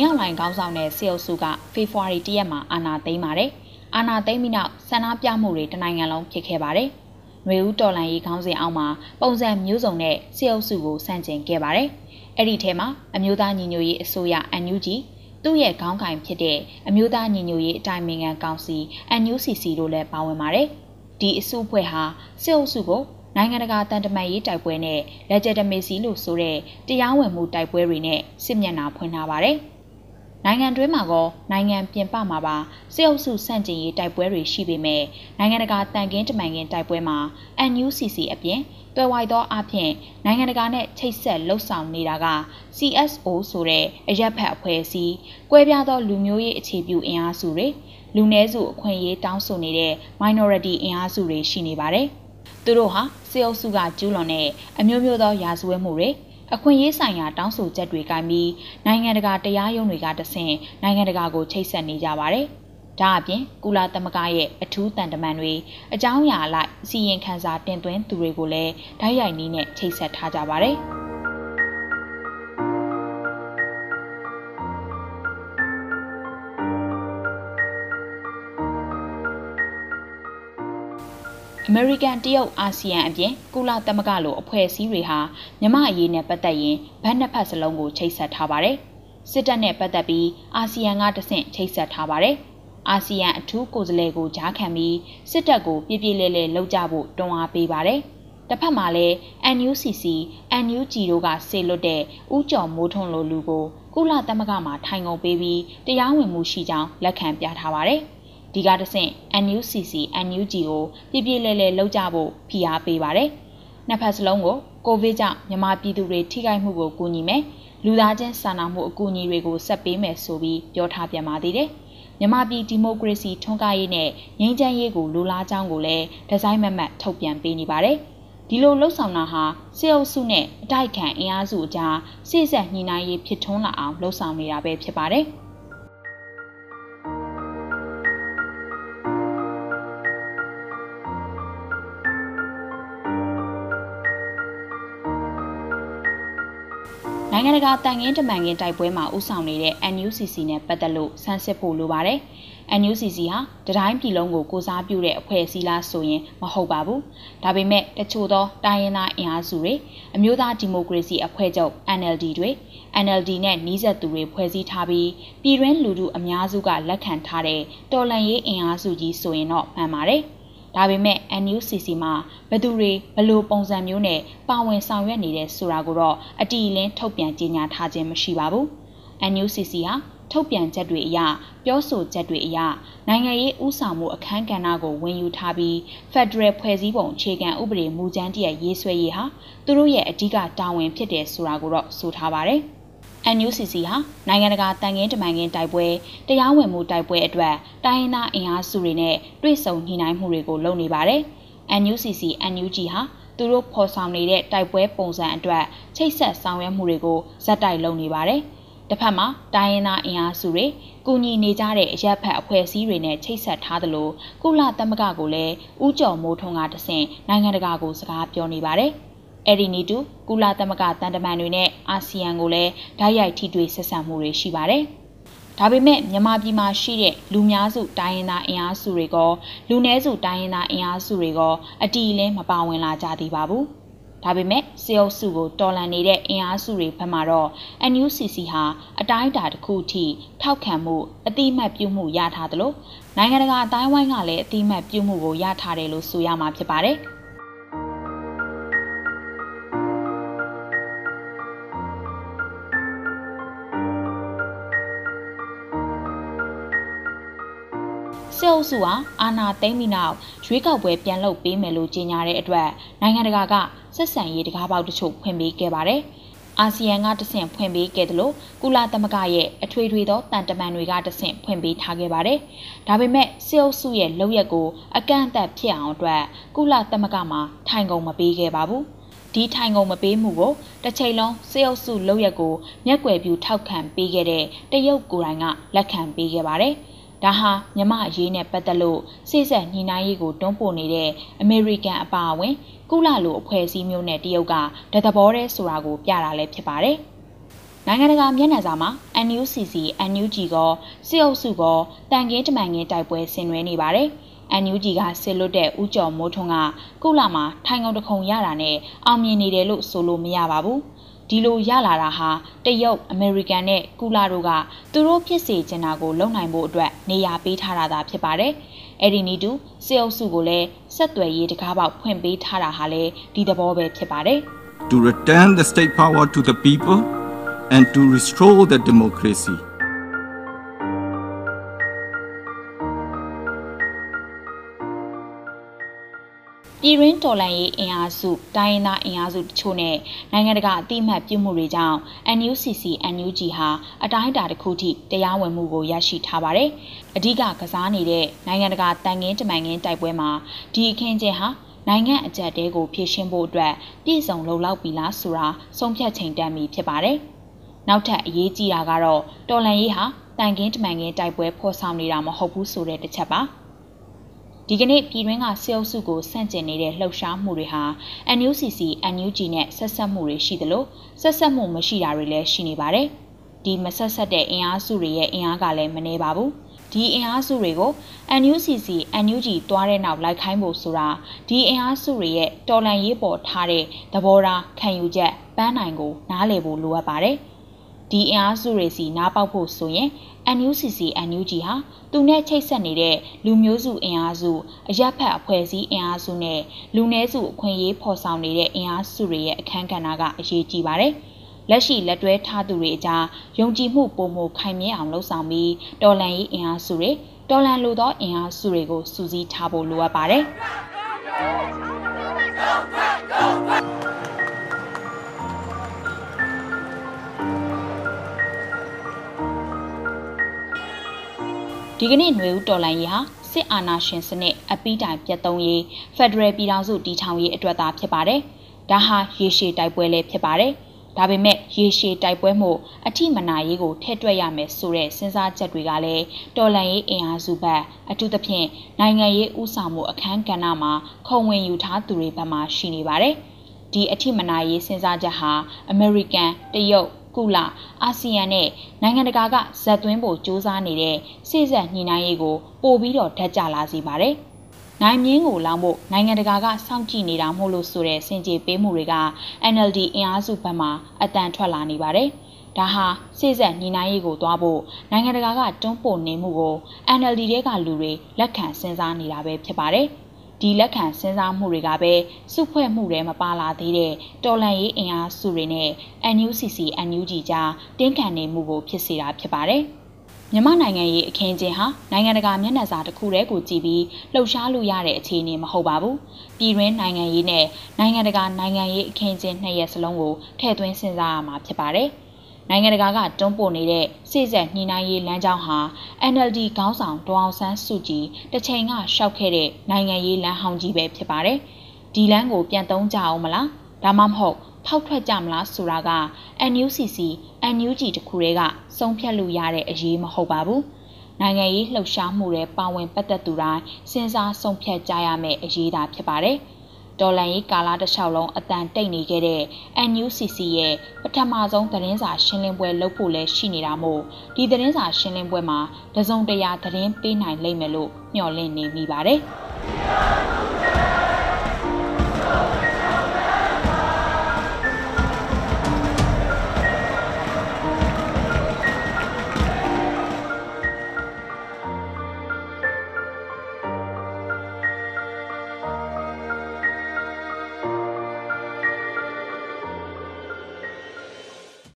င်းအောင်လိုင်ခေါင်းဆောင်တဲ့စေအုပ်စုကဖေဖော်ဝါရီ၁ရက်မှာအာဏာသိမ်းပါတယ်။အာဏာသိမ်းပြီးနောက်ဆန္ဒပြမှုတွေတနိုင်ငံလုံးဖြစ်ခဲ့ပါတယ်။မျိုးဦးတော်လန်ရေးခေါင်းစဉ်အောက်မှာပုံစံမျိုးစုံနဲ့စေအုပ်စုကိုစန့်ကျင်ခဲ့ပါတယ်။အဲ့ဒီထဲမှာအမျိုးသားညီညွတ်ရေးအစိုးရ NUG သူ့ရဲ့ခေါင်းကင်ဖြစ်တဲ့အမျိုးသားညီညွတ်ရေးအတိုင်းအမြံကောင်စီ NUCC တို့လည်းပါဝင်ပါတယ်။ဒီအစုအဖွဲ့ဟာစေအုပ်စုကိုနိုင်ငံတကာတန်တမာရေးတိုက်ပွဲနဲ့လက်ကျက်တမေစီလို့ဆိုတဲ့တရားဝင်မှုတိုက်ပွဲတွေနဲ့စစ်မျက်နှာဖွင့်ထားပါတယ်။ နိုင်ငံတွင်းမှာကောနိုင်ငံပြင်ပမှာပါစစ်အုပ်စုစန့်ကျင်ရေးတိုက်ပွဲတွေရှိပေမဲ့နိုင်ငံတကာတန်ကင်းတမန်ကင်းတိုက်ပွဲမှာ NUCC အပြင်တွယ်ဝိုက်သောအဖြစ်နိုင်ငံတကာနဲ့ချိတ်ဆက်လှုပ်ဆောင်နေတာက CSO ဆိုတဲ့အရက်ဖက်အဖွဲ့အစည်း၊ကွဲပြားသောလူမျိုးရေးအခြေပြုအင်အားစုတွေလူနည်းစုအခွင့်အရေးတောင်းဆိုနေတဲ့ minority အင်အားစုတွေရှိနေပါတယ်။သူတို့ဟာစေအုပ်စုကကျူးလွန်တဲ့အမျိုးမျိုးသောရာဇဝတ်မှုတွေ အခွင့်အရေးဆိုင်ရာတောင်းဆိုချက်တွေကပြီးနိုင်ငံတကာတရားရုံးတွေကတဆင့်နိုင်ငံတကာကိုချိတ်ဆက်နေကြပါတယ်။ဒါအပြင်ကုလသမဂ္ဂရဲ့အထူးတန်တမန်တွေအကြောင်းအရာအလိုက်စီရင်ခန်းစာတင်သွင်းသူတွေကိုလည်းဓာတ်ရိုက်နည်းနဲ့ချိတ်ဆက်ထားကြပါတယ်။ အမေရိကန်တရုတ်အာဆီယံအပြင်ကုလသမဂ္ဂလိုအဖွဲ့အစည်းတွေဟာမြမအရေးနဲ့ပတ်သက်ရင်ဘက်နှစ်ဖက်စလုံးကိုချိတ်ဆက်ထားပါတယ်။စစ်တပ်နဲ့ပတ်သက်ပြီးအာဆီယံကတဆင့်ချိတ်ဆက်ထားပါတယ်။အာဆီယံအထူးကိုယ်စားလှယ်ကိုကြားခံပြီးစစ်တပ်ကိုပြပြလဲလဲလှုပ်ကြဖို့တွန်းအားပေးပါတယ်။တစ်ဖက်မှာလည်း NUCC, NUG တို့ကဆေလွတ်တဲ့ဥကြော်မိုးထွန်းလိုလူကိုကုလသမဂ္ဂမှာထိုင်ကုန်ပေးပြီးတရားဝင်မှုရှိကြောင်းလက်ခံပြထားပါတယ်။ ဒီကတဆင့် NUCC NUG ကိုပြပြလဲလဲလှုပ်ကြဖို့ဖိအားပေးပါတယ်။နှစ်ဖက်စလုံးကိုကိုဗစ်ကြောင့်မြန်မာပြည်သူတွေထိခိုက်မှုကိုကူညီမယ်။လူသားချင်းစာနာမှုအကူအညီတွေကိုဆက်ပေးမယ်ဆိုပြီးပြောထားပြန်ပါသေးတယ်။မြန်မာပြည်ဒီမိုကရေစီထွန်းကားရေးနဲ့ငြိမ်းချမ်းရေးကိုလိုလားကြောင်းကိုလည်းဒီဇိုင်းမမတ်ထုတ်ပြန်ပေးနေပါတယ်။ဒီလိုလှုပ်ဆောင်တာဟာစေအုပ်စုနဲ့အတိုက်ခံအင်အားစုအကြားစိစက်ညှိနှိုင်းရေးဖြစ်ထွန်းလာအောင်လှုပ်ဆောင်နေတာပဲဖြစ်ပါတယ်။ နိုင်ငံတကာတန်ငင်းတမန်ငင်းတိုက်ပွဲမှာဥဆောင်နေတဲ့ NUCC နဲ့ပတ်သက်လို့ဆန်းစစ်ဖို့လိုပါတယ်။ NUCC ဟာတတိုင်းပြည်လုံးကိုကိုစားပြုတဲ့အဖွဲ့အစည်းလားဆိုရင်မဟုတ်ပါဘူး။ဒါပေမဲ့တချို့သောတိုင်းရင်းသားအင်အားစုတွေအမျိုးသားဒီမိုကရေစီအဖွဲ့ချုပ် NLD တွေ NLD နဲ့နှီးဆက်သူတွေဖွဲ့စည်းထားပြီးပြည်တွင်းလူထုအများစုကလက်ခံထားတဲ့တော်လှန်ရေးအင်အားစုကြီးဆိုရင်တော့မှန်ပါတယ်။ ဒါပေမဲ့ NUCC မှာဘသူတွေဘလို့ပုံစံမျိုးနဲ့ပါဝင်ဆောင်ရွက်နေတဲ့ဆိုတာကိုတော့အတီအလင်းထုတ်ပြန်ကြေညာထားခြင်းမရှိပါဘူး။ NUCC ဟာထုတ်ပြန်ချက်တွေအရပြောဆိုချက်တွေအရနိုင်ငံရေးဥဆောင်မှုအခမ်းကဏ္ဍကိုဝင်ယူထားပြီး Federal ဖွဲ့စည်းပုံအခြေခံဥပဒေမူကြမ်းတရရေးဆွဲရေးဟာသူတို့ရဲ့အဓိကတာဝန်ဖြစ်တယ်ဆိုတာကိုတော့ဆိုထားပါတယ်။ NUCC ဟာနိုင်ငံတကာတန်ငင်းတမန်ငင်းတိုက်ပွဲတရားဝင်မှုတိုက်ပွဲအတွက်တိုင်းရင်းသားအင်အားစုတွေနဲ့တွေ့ဆုံညှိနှိုင်းမှုတွေကိုလုပ်နေပါတယ်။ NUCC NUG ဟာသူတို့ဖော်ဆောင်နေတဲ့တိုက်ပွဲပုံစံအတွက်ချိတ်ဆက်ဆောင်ရွက်မှုတွေကိုဇက်တိုက်လုပ်နေပါတယ်။တစ်ဖက်မှာတိုင်းရင်းသားအင်အားစုတွေကူညီနေကြတဲ့အရက်ဖက်အဖွဲ့အစည်းတွေနဲ့ချိတ်ဆက်ထားသလိုကုလသမဂ္ဂကိုလည်းဥကြော်မိုးထုံးကတဆင့်နိုင်ငံတကာကိုစကားပြောနေပါတယ်။ အဲ့ဒီနီတူကုလသမဂ္ဂတန်တမန်တွေနဲ့အာဆီယံကိုလည်းဓာတ်ရိုက်ထိတွေ့ဆက်ဆံမှုတွေရှိပါတယ်။ဒါပေမဲ့မြန်မာပြည်မှာရှိတဲ့လူများစုတိုင်းရင်းသားအင်အားစုတွေကလူနည်းစုတိုင်းရင်းသားအင်အားစုတွေကအတီးလင်းမပါဝင်လာကြသေးပါဘူး။ဒါပေမဲ့စေအုပ်စုကိုတော်လှန်နေတဲ့အင်အားစုတွေဘက်မှာတော့ NUCC ဟာအတိုင်းအတာတစ်ခုထိထောက်ခံမှုအတိမတ်ပြုမှုရထားသလိုနိုင်ငံတကာအတိုင်းဝိုင်းကလည်းအတိမတ်ပြုမှုကိုရထားတယ်လို့ဆိုရမှာဖြစ်ပါတယ်။ စစ်အုပ်စုဟာအာဏာသိမ်းပြီးနောက်ရွေးကောက်ပွဲပြန်လုပ်ပေးမယ်လို့ကြေညာတဲ့အတွက်နိုင်ငံတကာကဆက်ဆံရေးတကားပေါက်တချို့ဖွင့်ပေးခဲ့ပါတယ်။အာဆီယံကတဆင့်ဖွင့်ပေးခဲ့တယ်လို့ကုလသမဂ္ဂရဲ့အထွေထွေသောတန်တမန်တွေကတဆင့်ဖွင့်ပေးထားခဲ့ပါတယ်။ဒါပေမဲ့စစ်အုပ်စုရဲ့လုပ်ရက်ကိုအကန့်အသတ်ဖြစ်အောင်အတွက်ကုလသမဂ္ဂမှာထိုင်ကုန်မပေးခဲ့ပါဘူး။ဒီထိုင်ကုန်မပေးမှုကိုတစ်ချိန်လုံးစေအုပ်စုလောက်ရက်ကိုမျက်ွယ်ပြူထောက်ခံပေးခဲ့တဲ့တရုတ်ကိုယ်တိုင်ကလက်ခံပေးခဲ့ပါတယ်။ ဒါဟာမြမအရေးနဲ့ပတ်သက်လို့စိစက်ညှိနှိုင်းရေးကိုတွန်းပို့နေတဲ့အမေရိကန်အပါအဝင်ကုလလိုအဖွဲ့အစည်းမျိုးနဲ့တရုတ်ကတသဘောတည်းဆိုတာကိုပြတာလည်းဖြစ်ပါတယ်။နိုင်ငံတကာမျက်နှာစာမှာ NUCC NUG ကစစ်အုပ်စုကတန်ကင်းတမန်ကင်းတိုက်ပွဲဆင်နွှဲနေပါတယ်။ NUG ကစစ်လွတ်တဲ့ဦးကျော်မိုးထွန်းကကုလမှာထိုင်ကုန်တခုံရတာနဲ့အောင်မြင်နေတယ်လို့ဆိုလို့မရပါဘူး။ ဒီလိုရလာတာဟာတရုတ်အမေရိကန်နဲ့ကုလတို့ကသူတို့ဖြစ်စေချင်တာကိုလုပ်နိုင်ဖို့အတွက်နေရာပေးထားတာသာဖြစ်ပါတယ်။အဲ့ဒီနီတူစစ်အုပ်စုကိုလည်းဆက်သွယ်ရေးတကားပေါက်ဖွင့်ပေးထားတာဟာလည်းဒီသဘောပဲဖြစ်ပါတယ်။ To return the state power to the people and to restore the democracy. ပြည်ရင်းတော်လှန်ရေးအင်အားစုတိုင်းရင်းသားအင်အားစုတချို့နဲ့နိုင်ငံတကာအသိအမှတ်ပြုမှုတွေကြောင့် NUCC NUG ဟာအတိုင်းအတာတစ်ခုထိတရားဝင်မှုကိုရရှိထားပါတယ်။အဓိကကစားနေတဲ့နိုင်ငံတကာတန်ငင်းတမန်ငင်းတိုက်ပွဲမှာဒီအခင်းကျင်းဟာနိုင်ငံအကြက်တဲကိုဖြည့်ရှင်းဖို့အတွက်ပြည်စုံလုံလောက်ပြီလားဆိုတာဆုံးဖြတ်ချိန်တန်ပြီဖြစ်ပါတယ်။နောက်ထပ်အရေးကြီးတာကတော့တော်လန်ရေးဟာတန်ကင်းတမန်ကင်းတိုက်ပွဲဖော်ဆောင်နေတာမဟုတ်ဘူးဆိုတဲ့တစ်ချက်ပါ။ ဒီကနေ့ပြည်တွင်းကစေအုပ်စုကိုဆန့်ကျင်နေတဲ့လှုပ်ရှားမှုတွေဟာ NUCC NUG နဲ့ဆက်ဆက်မှုတွေရှိသလိုဆက်ဆက်မှုမရှိတာတွေလည်းရှိနေပါတယ်။ဒီမဆက်ဆက်တဲ့အင်အားစုတွေရဲ့အင်အားကလည်းမနှဲပါဘူး။ဒီအင်အားစုတွေကို NUCC NUG တွားတဲ့နောက်လိုက်ခိုင်းဖို့ဆိုတာဒီအင်အားစုတွေရဲ့တော်လှန်ရေးပေါ်ထားတဲ့သဘောထားခံယူချက်ပန်းနိုင်ကိုနားလည်ဖို့လိုအပ်ပါတယ်။ ဒီအင်အားစုတွေစီနားပေါက်ဖို့ဆိုရင် NUCC NUG ဟာသူနဲ့ချိတ်ဆက်နေတဲ့လူမျိုးစုအင်အားစုအရက်ဖက်အဖွဲ့အစည်းအင်အားစုနဲ့လူနည်းစုအခွင့်အရေးဖော်ဆောင်နေတဲ့အင်အားစုတွေရဲ့အခမ်းကဏ္ဍကအရေးကြီးပါတယ်။လက်ရှိလက်တွဲထားသူတွေအကြားယုံကြည်မှုပုံမခိုင်မြဲအောင်လှုံ့ဆော်ပြီးတော်လန်ရေးအင်အားစုတွေတော်လန်လိုသောအင်အားစုတွေကိုစူးစီးထားဖို့လိုအပ်ပါတယ် ဒီကနေ့ຫນွေဦးတော်လိုင်းရေးဟာစစ်အာဏာရှင်စနစ်အပိတိုင်ပြတ်သုံးရေးဖက်ဒရယ်ပြည်ထောင်စုတည်ထောင်ရေးအတွက်သာဖြစ်ပါတယ်။ဒါဟာရေရှည်တိုက်ပွဲလည်းဖြစ်ပါတယ်။ဒါပေမဲ့ရေရှည်တိုက်ပွဲမှုအထိမနာရေးကိုထည့်တွက်ရမယ်ဆိုတဲ့စဉ်းစားချက်တွေကလည်းတော်လန်ရေးအင်အားစုဘက်အထူးသဖြင့်နိုင်ငံရေးဥဆောင်မှုအခမ်းကဏ္ဍမှာခုံဝင်ယူထားသူတွေဘက်မှရှိနေပါတယ်။ဒီအထိမနာရေးစဉ်းစားချက်ဟာအမေရိကန်တရုတ် ကုလအာဆီယံနဲ့နိုင်ငံတကာကဇက်သွင်းဖို့စ조사နေတဲ့စိစက်ညှိနှိုင်းရေးကိုပို့ပြီးတော့ဓာတ်ကြလာစေပါတယ်။နိုင်မြင်းကိုလောင်းဖို့နိုင်ငံတကာကစောင့်ကြည့်နေတာမို့လို့ဆိုတဲ့စင်ကြေပေးမှုတွေက NLD အင်အားစုဘက်မှအတန်ထွက်လာနေပါတယ်။ဒါဟာစိစက်ညီနိုင်ရေးကိုသွားဖို့နိုင်ငံတကာကတွန်းပို့နေမှုကို NLD တဲကလူတွေလက်ခံစဉ်းစားနေတာပဲဖြစ်ပါတယ်။ ဒီလက်ခံစဉ်းစားမှုတွေကပဲစုဖွဲ့မှုတွေမပါလာသေးတဲ့တော်လန်ရေးအင်အားစုတွေနဲ့ NUCC NUG ကြားတင်းခံနေမှုကိုဖြစ်စေတာဖြစ်ပါတယ်။မြန်မာနိုင်ငံရဲ့အခင်းကျင်းဟာနိုင်ငံတကာမျက်နှာစာတစ်ခုတည်းကိုကြည့်ပြီးလှုပ်ရှားလို့ရတဲ့အခြေအနေမဟုတ်ပါဘူး။ပြည်တွင်းနိုင်ငံရေးနဲ့နိုင်ငံတကာနိုင်ငံရေးအခင်းကျင်းနှစ်ရက်စလုံးကိုထည့်သွင်းစဉ်းစားရမှာဖြစ်ပါတယ်။ နိုင်ငံတကာကတွန်းပို့နေတဲ့စိစက်ညှိနှိုင်းရေးလမ်းကြောင်းဟာ NLD ခေါင်းဆောင်ဒေါအောင်ဆန်းစုကြည်တစ်ချိန်ကရှောက်ခဲ့တဲ့နိုင်ငံရေးလမ်းဟောင်းကြီးပဲဖြစ်ပါတယ်။ဒီလမ်းကိုပြန်သုံးကြအောင်မလား။ဒါမှမဟုတ်ဖောက်ထွက်ကြမလားဆိုတာက NUCC NUG တခုတည်းကဆုံးဖြတ်လို့ရတဲ့အရေးမဟုတ်ပါဘူး။နိုင်ငံရေးလှုပ်ရှားမှုတွေပါဝင်ပတ်သက်သူတိုင်းစဉ်းစားဆုံးဖြတ်ကြရမယ့်အရေးသာဖြစ်ပါတယ်။ တော်လန်ရေးကာလတစ်လျှောက်လုံးအတန်တိတ်နေခဲ့တဲ့ NUCC ရဲ့ပထမဆုံးသတင်းစာရှင်းလင်းပွဲလုပ်ဖို့လည်းရှိနေတာမို့ဒီသတင်းစာရှင်းလင်းပွဲမှာတစုံတရာသတင်းပေးနိုင်လိမ့်မယ်လို့မျှော်လင့်နေမိပါတယ်။